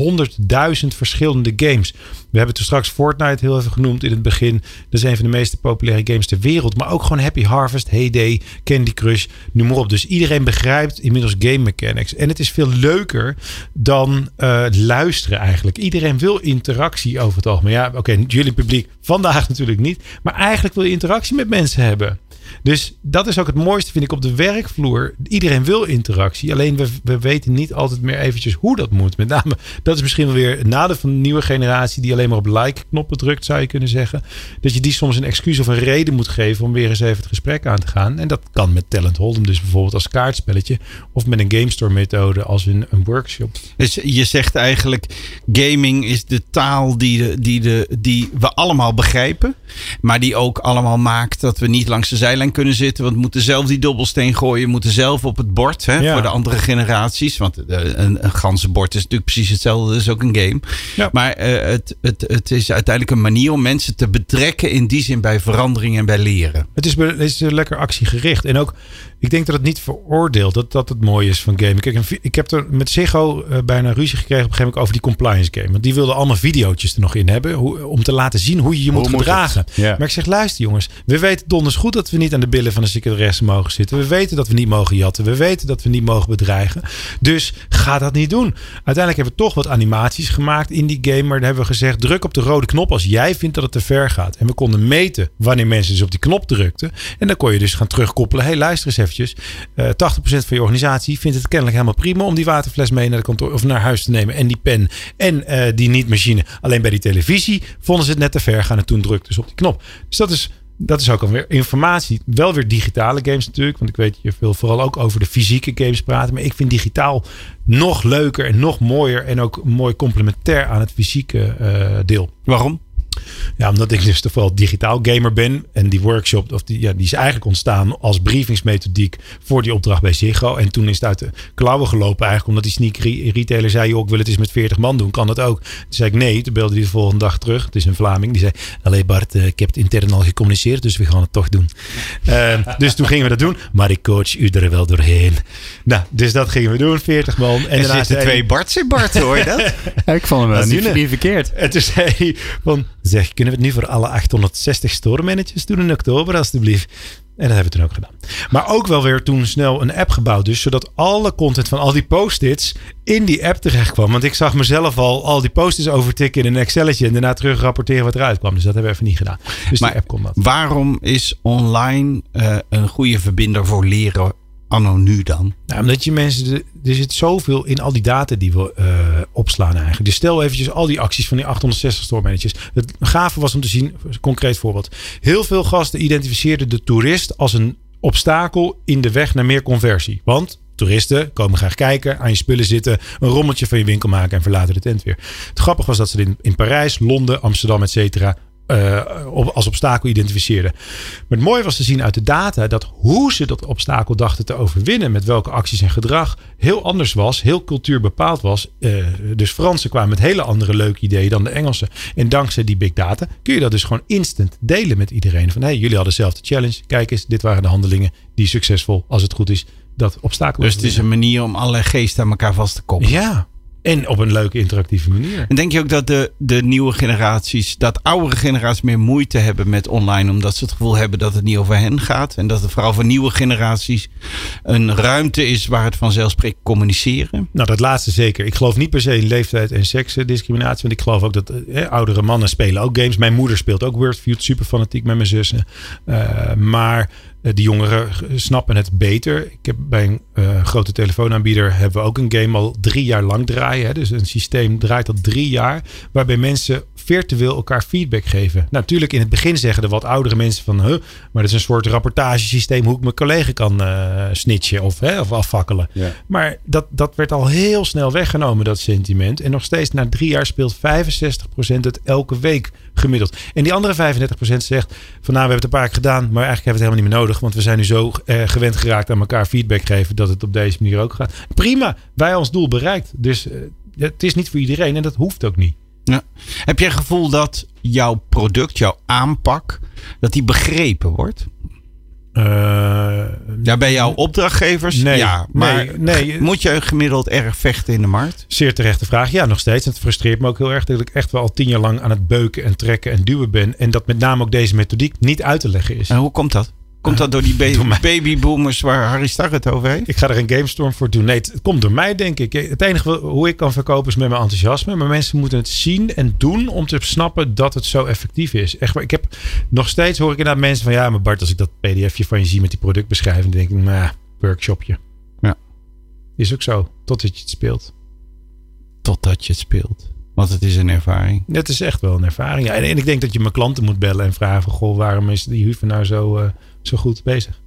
100.000 verschillende games. We hebben toen straks Fortnite heel even genoemd in het begin. Dat is een van de meest populaire games ter wereld. Maar ook gewoon Happy Harvest, Heyday, Candy Crush, noem maar op. Dus iedereen begrijpt inmiddels game mechanics. En het is veel leuker dan uh, luisteren eigenlijk. Iedereen wil interactie over het algemeen. Ja, oké, jullie publiek vandaag natuurlijk niet. Maar eigenlijk wil je interactie met mensen hebben. Dus dat is ook het mooiste, vind ik, op de werkvloer. Iedereen wil interactie. Alleen we, we weten niet altijd meer eventjes hoe dat moet. Met name, dat is misschien wel weer het nadeel van de nieuwe generatie... die alleen maar op like-knoppen drukt, zou je kunnen zeggen. Dat je die soms een excuus of een reden moet geven... om weer eens even het gesprek aan te gaan. En dat kan met Talent Hold'em dus bijvoorbeeld als kaartspelletje... of met een Game Store methode als een, een workshop. Dus je zegt eigenlijk... gaming is de taal die, die, de, die we allemaal begrijpen... maar die ook allemaal maakt dat we niet langs de zijlijn kunnen zitten. Want we moeten zelf die dobbelsteen gooien. Moeten zelf op het bord hè, voor de andere generaties. Want een, een ganse bord is natuurlijk precies hetzelfde. Dat is ook een game. Ja. Maar uh, het, het, het is uiteindelijk een manier om mensen te betrekken. In die zin bij verandering en bij leren. Het is, het is lekker actiegericht. En ook ik denk dat het niet veroordeelt. Dat dat het mooie is van game. Kijk, ik heb er met Ziggo uh, bijna ruzie gekregen op een gegeven moment over die compliance game. Want die wilden allemaal video's er nog in hebben. Hoe, om te laten zien hoe je je moet gedragen. Maar ik zeg, luister jongens. We weten donders goed dat we niet aan de billen van de secretaresse mogen zitten. We weten dat we niet mogen jatten. We weten dat we niet mogen bedreigen. Dus ga dat niet doen. Uiteindelijk hebben we toch wat animaties gemaakt in die game. Maar dan hebben we gezegd, druk op de rode knop als jij vindt dat het te ver gaat. En we konden meten wanneer mensen dus op die knop drukten. En dan kon je dus gaan terugkoppelen. hey, luister eens even eventjes. Eh 80% van je organisatie vindt het kennelijk helemaal prima om die waterfles mee naar de kantoor of naar huis te nemen. En die pen en eh, die niet-machine. Alleen bij die televisie vonden ze het net te ver gaan en toen drukten ze op die knop. Dus dat is dat is ook alweer informatie. Wel weer digitale games natuurlijk. Want ik weet, je wil vooral ook over de fysieke games praten. Maar ik vind digitaal nog leuker en nog mooier. En ook mooi complementair aan het fysieke eh, deel. Waarom? Ja, omdat ik dus toch wel digitaal gamer ben. En die workshop, of die, ja, die is eigenlijk ontstaan als briefingsmethodiek voor die opdracht bij Ziggo. En toen is het uit de klauwen gelopen eigenlijk. Omdat die sneak re- retailer zei, joh, ik wil het eens met 40 man doen. Kan dat ook? Toen zei ik nee. Toen belde hij de volgende dag terug. Het is een Vlaming. Die zei, allee Bart, eh, ik heb het intern al gecommuniceerd. Dus we gaan het toch doen. Eh, dus toen gingen we dat doen. Maar ik coach u er wel doorheen. Nou, dus dat gingen we doen. 40 man. En Er daarna zitten twee Barts in Bart, hoor je dat? Ik vond hem wel is niet, niet verkeerd. En toen zei hij van, zeg, kunnen we het nu voor alle 860 store managers doen in oktober alstublieft? En dat hebben we toen ook gedaan. Maar ook wel weer toen snel een app gebouwd. Dus zodat alle content van al die post-its in die app terecht kwam. Want ik zag mezelf al al die post-its overtikken in een Excelletje. En daarna terug rapporteren wat eruit kwam. Dus dat hebben we even niet gedaan. Dus Maar die app kon dat. Waarom is online eh, een goede verbinder voor leren anno nu dan? Nou, omdat je mensen, er zit zoveel in al die data die we eh, opslaan eigenlijk. Dus stel eventjes al die acties van die 860 store managers. Het gave was om te zien, concreet voorbeeld. Heel veel gasten identificeerden de toerist als een obstakel in de weg naar meer conversie. Want toeristen komen graag kijken, aan je spullen zitten, een rommeltje van je winkel maken en verlaten de tent weer. Het grappige was dat ze in, in Parijs, Londen, Amsterdam, et cetera eh, op- als obstakel identificeerden. Maar het mooie was te zien uit de data dat hoe ze dat obstakel dachten te overwinnen, met welke acties en gedrag, heel anders was, heel cultuurbepaald was. Eh, dus Fransen kwamen met hele andere leuke ideeën dan de Engelsen. En dankzij die big data kun je dat dus gewoon instant delen met iedereen. Van hey, jullie hadden dezelfde challenge. Kijk eens, dit waren de handelingen die succesvol, als het goed is, dat obstakel Dus het is een manier om allerlei geesten aan elkaar vast te koppelen. Ja, en op een leuke interactieve manier. En denk je ook dat de, de nieuwe generaties, dat oudere generaties meer moeite hebben met online, omdat ze het gevoel hebben dat het niet over hen gaat? En dat het vooral voor nieuwe generaties een ruimte is waar het vanzelfsprekend communiceren? Nou, dat laatste zeker. Ik geloof niet per se in leeftijd en seksdiscriminatie. Want ik geloof ook dat oudere mannen spelen ook games. Mijn moeder speelt ook Wordfeud, super fanatiek met mijn zussen. Eh, maar die jongeren g- snappen het beter. Ik heb bij een eh, grote telefoonaanbieder hebben we ook een game al drie jaar lang draaien. Hè? Dus een systeem draait al drie jaar. Waarbij mensen virtueel elkaar feedback geven. Nou, natuurlijk in het begin zeggen de wat oudere mensen van... Huh, maar dat is een soort rapportagesysteem hoe ik mijn collega kan eh snitchen of, hè, of afvakkelen. Ja. Maar dat, dat werd al heel snel weggenomen, dat sentiment. En nog steeds na drie jaar speelt 65% het elke week gemiddeld. En die andere 35% zegt van nou, we hebben het een paar keer gedaan, maar eigenlijk hebben we het helemaal niet meer nodig. Want we zijn nu zo eh, gewend geraakt aan elkaar feedback geven dat het op deze manier ook gaat. Prima, wij ons doel bereikt. Dus eh, het is niet voor iedereen en dat hoeft ook niet. Ja. Heb je het gevoel dat jouw product, jouw aanpak, dat die begrepen wordt? Eh, Ja, bij jouw opdrachtgevers? Nee, ja, maar nee, nee. moet je gemiddeld erg vechten in de markt? Zeer terechte vraag. Ja, nog steeds. Het frustreert me ook heel erg dat ik echt wel al tien jaar lang aan het beuken en trekken en duwen ben. En dat met name ook deze methodiek niet uit te leggen is. En hoe komt dat? Komt dat door die ba- babyboomers waar Harry Starr het over heeft? Ik ga er een GameStorm voor doen. Nee, het het komt door mij, denk ik. Het enige hoe ik kan verkopen is met mijn enthousiasme. Maar mensen moeten het zien en doen om te snappen dat het zo effectief is. Echt, waar, ik heb nog steeds hoor ik inderdaad mensen van ja, maar Bart, als ik dat PDF-je van je zie met die productbeschrijving, dan denk ik, nou, workshopje. Ja. Is ook zo, totdat je het speelt. Totdat je het speelt. Want het is een ervaring. Het is echt wel een ervaring. Ja, en, en ik denk dat je mijn klanten moet bellen en vragen van, goh, waarom is die Huven nou zo, eh, zo goed bezig?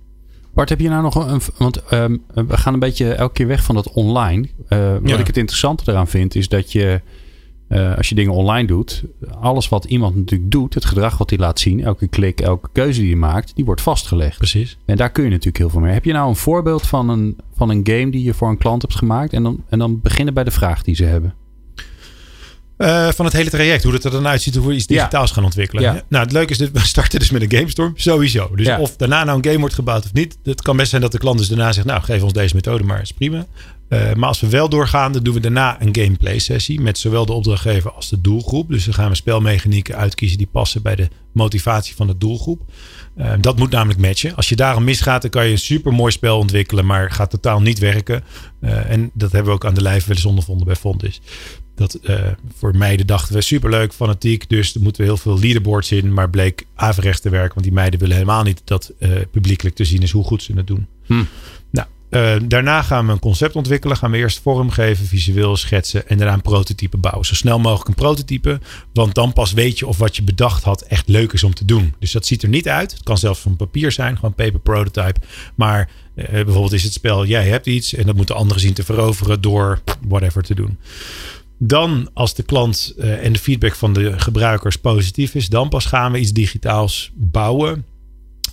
Bart, heb je nou nog een. Want ehm, we gaan een beetje elke keer weg van dat online. Eh, wat Ja. ik het interessante eraan vind, is dat je. eh, als je dingen online doet, alles wat iemand natuurlijk doet, het gedrag wat hij laat zien, elke klik, elke keuze die hij maakt, die wordt vastgelegd. Precies. En daar kun je natuurlijk heel veel mee. Heb je nou een voorbeeld van een, van een game die je voor een klant hebt gemaakt? En dan, en dan beginnen bij de vraag die ze hebben. Eh, van het hele traject, hoe het er dan uitziet, hoe we iets Ja. digitaals gaan ontwikkelen. Ja. Nou, het leuke is, dat we starten dus met een GameStorm, sowieso. Dus Ja. of daarna nou een game wordt gebouwd of niet. Het kan best zijn dat de klant dus daarna zegt, nou, geef ons deze methode maar, is prima. Eh, maar als we wel doorgaan, dan doen we daarna een gameplay sessie met zowel de opdrachtgever als de doelgroep. Dus dan gaan we spelmechanieken uitkiezen die passen bij de motivatie van de doelgroep. Eh, dat moet namelijk matchen. Als je daarom misgaat, dan kan je een super mooi spel ontwikkelen, maar gaat totaal niet werken. En dat hebben we ook aan de lijf wel eens ondervonden bij Fontis. Dat eh, voor meiden dachten we superleuk, fanatiek. Dus er moeten we heel veel leaderboards in. Maar bleek averechts te werken. Want die meiden willen helemaal niet dat uh, publiekelijk te zien is hoe goed ze het doen. Hm. Nou, uh, daarna gaan we een concept ontwikkelen. Gaan we eerst vormgeven, visueel schetsen. En daarna een prototype bouwen. Zo snel mogelijk een prototype. Want dan pas weet je of wat je bedacht had echt leuk is om te doen. Dus dat ziet er niet uit. Het kan zelfs van papier zijn. Gewoon paper prototype. Maar uh, bijvoorbeeld is het spel, jij hebt iets. En dat moeten anderen zien te veroveren door whatever te doen. Dan, als de klant uh, en de feedback van de gebruikers positief is, dan pas gaan we iets digitaals bouwen.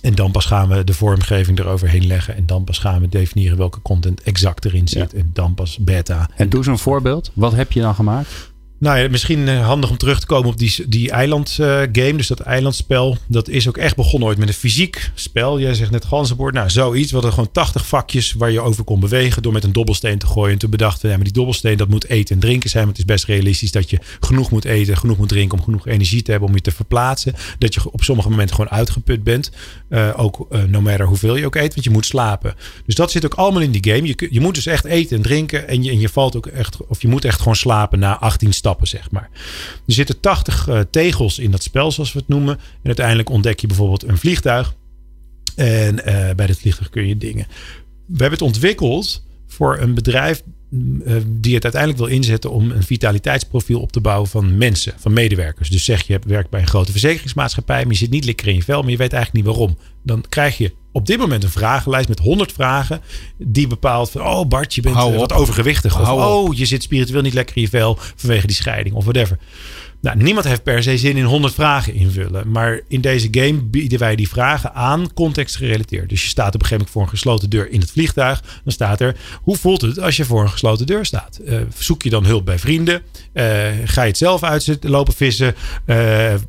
En dan pas gaan we de vormgeving eroverheen leggen. En dan pas gaan we definiëren welke content exact erin zit. Ja. En dan pas beta. En doe zo'n voorbeeld. Wat heb je dan gemaakt? Nou ja, misschien handig om terug te komen op die, die eilandgame. Uh, dus dat eilandspel. Dat is ook echt begonnen ooit met een fysiek spel. Jij zegt net ganzenbord. Nou, zoiets. We hadden gewoon 80 vakjes waar je over kon bewegen. Door met een dobbelsteen te gooien. En toen bedachten ja, maar die dobbelsteen dat moet eten en drinken zijn. Want het is best realistisch dat je genoeg moet eten, genoeg moet drinken. Om genoeg energie te hebben om je te verplaatsen. Dat je op sommige momenten gewoon uitgeput bent. Uh, ook uh, no matter hoeveel je ook eet. Want je moet slapen. Dus dat zit ook allemaal in die game. Je, je moet dus echt eten en drinken. En je, en je valt ook echt, of je moet echt gewoon slapen na 18 stappen zeg maar. Er zitten 80 uh, tegels in dat spel, zoals we het noemen. En uiteindelijk ontdek je bijvoorbeeld een vliegtuig. En uh, bij dat vliegtuig kun je dingen. We hebben het ontwikkeld voor een bedrijf die het uiteindelijk wil inzetten om een vitaliteitsprofiel op te bouwen van mensen, van medewerkers. Dus zeg je werkt bij een grote verzekeringsmaatschappij, maar je zit niet lekker in je vel, maar je weet eigenlijk niet waarom. Dan krijg je op dit moment een vragenlijst met 100 vragen. Die bepaalt van, oh Bart, je bent Hou uh, wat op. overgewichtig. Of, Hou op. oh, je zit spiritueel niet lekker in je vel vanwege die scheiding of whatever. Nou, niemand heeft per se zin in 100 vragen invullen. Maar in deze game bieden wij die vragen aan contextgerelateerd. Dus je staat op een gegeven moment voor een gesloten deur in het vliegtuig. Dan staat er, hoe voelt het als je voor een gesloten deur staat? Uh, zoek je dan hulp bij vrienden? Uh, ga je het zelf uit lopen vissen? Uh,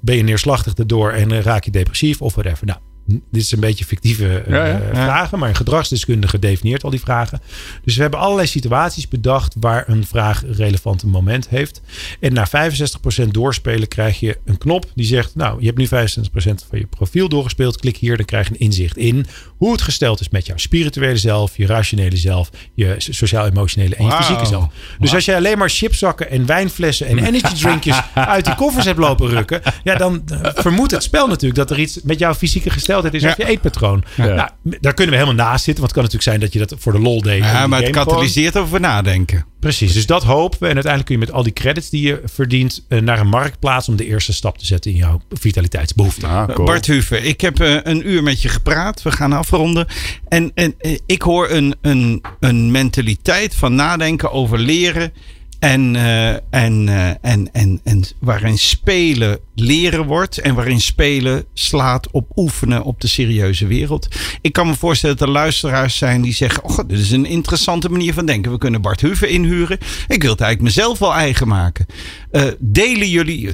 ben je neerslachtig erdoor en raak je depressief of whatever? Nou, dit is een beetje fictieve uh, ja, ja, ja. vragen, maar een gedragsdeskundige definieert al die vragen. Dus we hebben allerlei situaties bedacht waar een vraag een relevant moment heeft. En na 65% doorspelen krijg je een knop die zegt: Nou, je hebt nu 65% van je profiel doorgespeeld. Klik hier, dan krijg je een inzicht in hoe het gesteld is met jouw spirituele zelf, je rationele zelf, je sociaal-emotionele en je wow. fysieke zelf. Dus wow. als jij alleen maar chipzakken en wijnflessen en energy drinkjes uit die koffers hebt lopen rukken, ja, dan uh, vermoedt het spel natuurlijk dat er iets met jouw fysieke gesteldheid is of je eetpatroon. Nou, daar kunnen we helemaal naast zitten, want het kan natuurlijk zijn dat je dat voor de lol deed. Ja, maar het katalyseert over nadenken. Precies, dus dat hopen we. En uiteindelijk kun je met al die credits die je verdient uh, naar een marktplaats om de eerste stap te zetten in jouw vitaliteitsbehoeften. Ah, cool. Bart Huver, ik heb uh, een uur met je gepraat. We gaan afronden. En, en uh, ik hoor een, een, een mentaliteit van nadenken over leren. En, uh, en, uh, en, en, en waarin spelen leren wordt. En waarin spelen slaat op oefenen op de serieuze wereld. Ik kan me voorstellen dat er luisteraars zijn die zeggen: Oh, dit is een interessante manier van denken. We kunnen Bart Huven inhuren. Ik wil het eigenlijk mezelf wel eigen maken. Uh, delen jullie.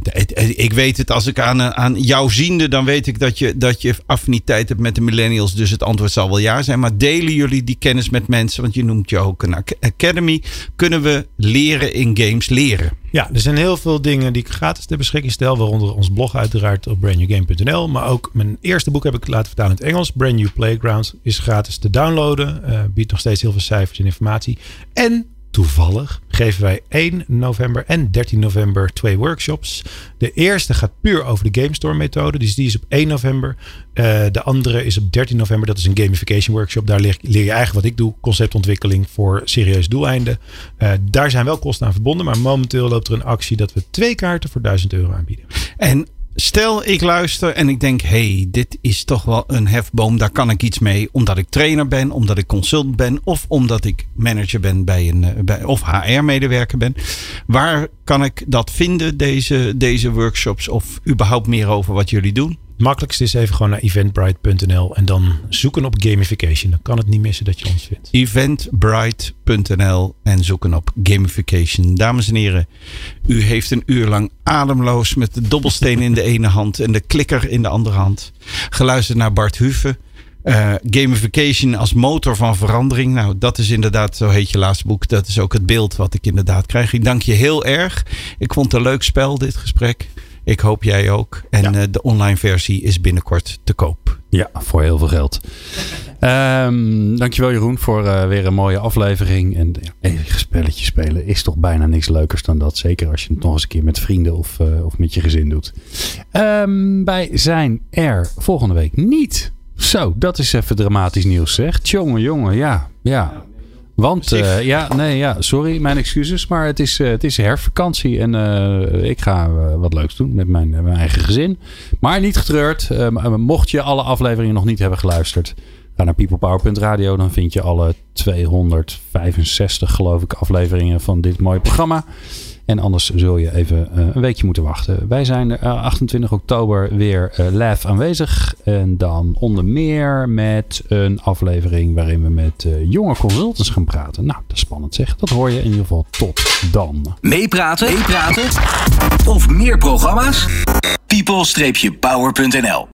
Ik weet het, als ik aan, aan jou ziende, dan weet ik dat je, dat je affiniteit hebt met de millennials. Dus het antwoord zal wel ja zijn. Maar delen jullie die kennis met mensen? Want je noemt je ook een academy. Kunnen we leren in games leren? Ja, er zijn heel veel dingen die ik gratis ter beschikking stel. Waaronder ons blog uiteraard op brandnewgame.nl. Maar ook mijn eerste boek heb ik laten vertalen in het Engels. Brand New Playgrounds is gratis te downloaden. Uh, biedt nog steeds heel veel cijfers en informatie. En toevallig geven wij 1 november en 13 november twee workshops. De eerste gaat puur over de Game Store methode. Dus die is op 1 november. Uh, de andere is op 13 november. Dat is een gamification workshop. Daar leer, je eigenlijk wat ik doe. Conceptontwikkeling voor serieus doeleinden. Uh, daar zijn wel kosten aan verbonden. Maar momenteel loopt er een actie dat we twee kaarten voor 1000 euro aanbieden. En stel ik luister en ik denk, hey, dit is toch wel een hefboom, daar kan ik iets mee, omdat ik trainer ben, omdat ik consultant ben of omdat ik manager ben bij een bij, of HR-medewerker ben. Waar kan ik dat vinden, deze, deze workshops of überhaupt meer over wat jullie doen? Het makkelijkste is even gewoon naar eventbrite.nl en dan zoeken op gamification. Dan kan het niet missen dat je ons vindt. Eventbrite.nl en zoeken op gamification. Dames en heren, u heeft een uur lang ademloos met de dobbelsteen in de ene hand en de klikker in de andere hand geluisterd naar Bart Huve. Uh, gamification als motor van verandering. Nou, dat is inderdaad, zo heet je laatste boek. Dat is ook het beeld wat ik inderdaad krijg. Ik dank je heel erg. Ik vond het een leuk spel, dit gesprek. Ik hoop jij ook. En Ja. eh, de online versie is binnenkort te koop. Ja, voor heel veel geld. Ehm, dankjewel Jeroen voor eh, weer een mooie aflevering. En ja, even spelletjes spelen is toch bijna niks leukers dan dat. Zeker als je het nog eens een keer met vrienden of, eh, of met je gezin doet. Ehm, wij zijn er volgende week niet. Zo, dat is even dramatisch nieuws zeg. Jongen, jongen, ja. ja. Want, eh, ja, nee, ja, sorry, mijn excuses. Maar het is, eh, het is herfstvakantie en eh, ik ga wat leuks doen met mijn, mijn eigen gezin. Maar niet getreurd. Mocht je alle afleveringen nog niet hebben geluisterd, ga naar peoplepower.radio. Dan vind je alle 265, geloof ik, afleveringen van dit mooie programma. En anders zul je even eh, een weekje moeten wachten. Wij zijn er, eh, 28 oktober weer eh, live aanwezig. En dan onder meer met een aflevering waarin we met eh, jonge consultants gaan praten. Nou, dat is spannend zeg. Dat hoor je in ieder geval tot dan. Meepraten? Meepraten? Of meer programma's? people-power.nl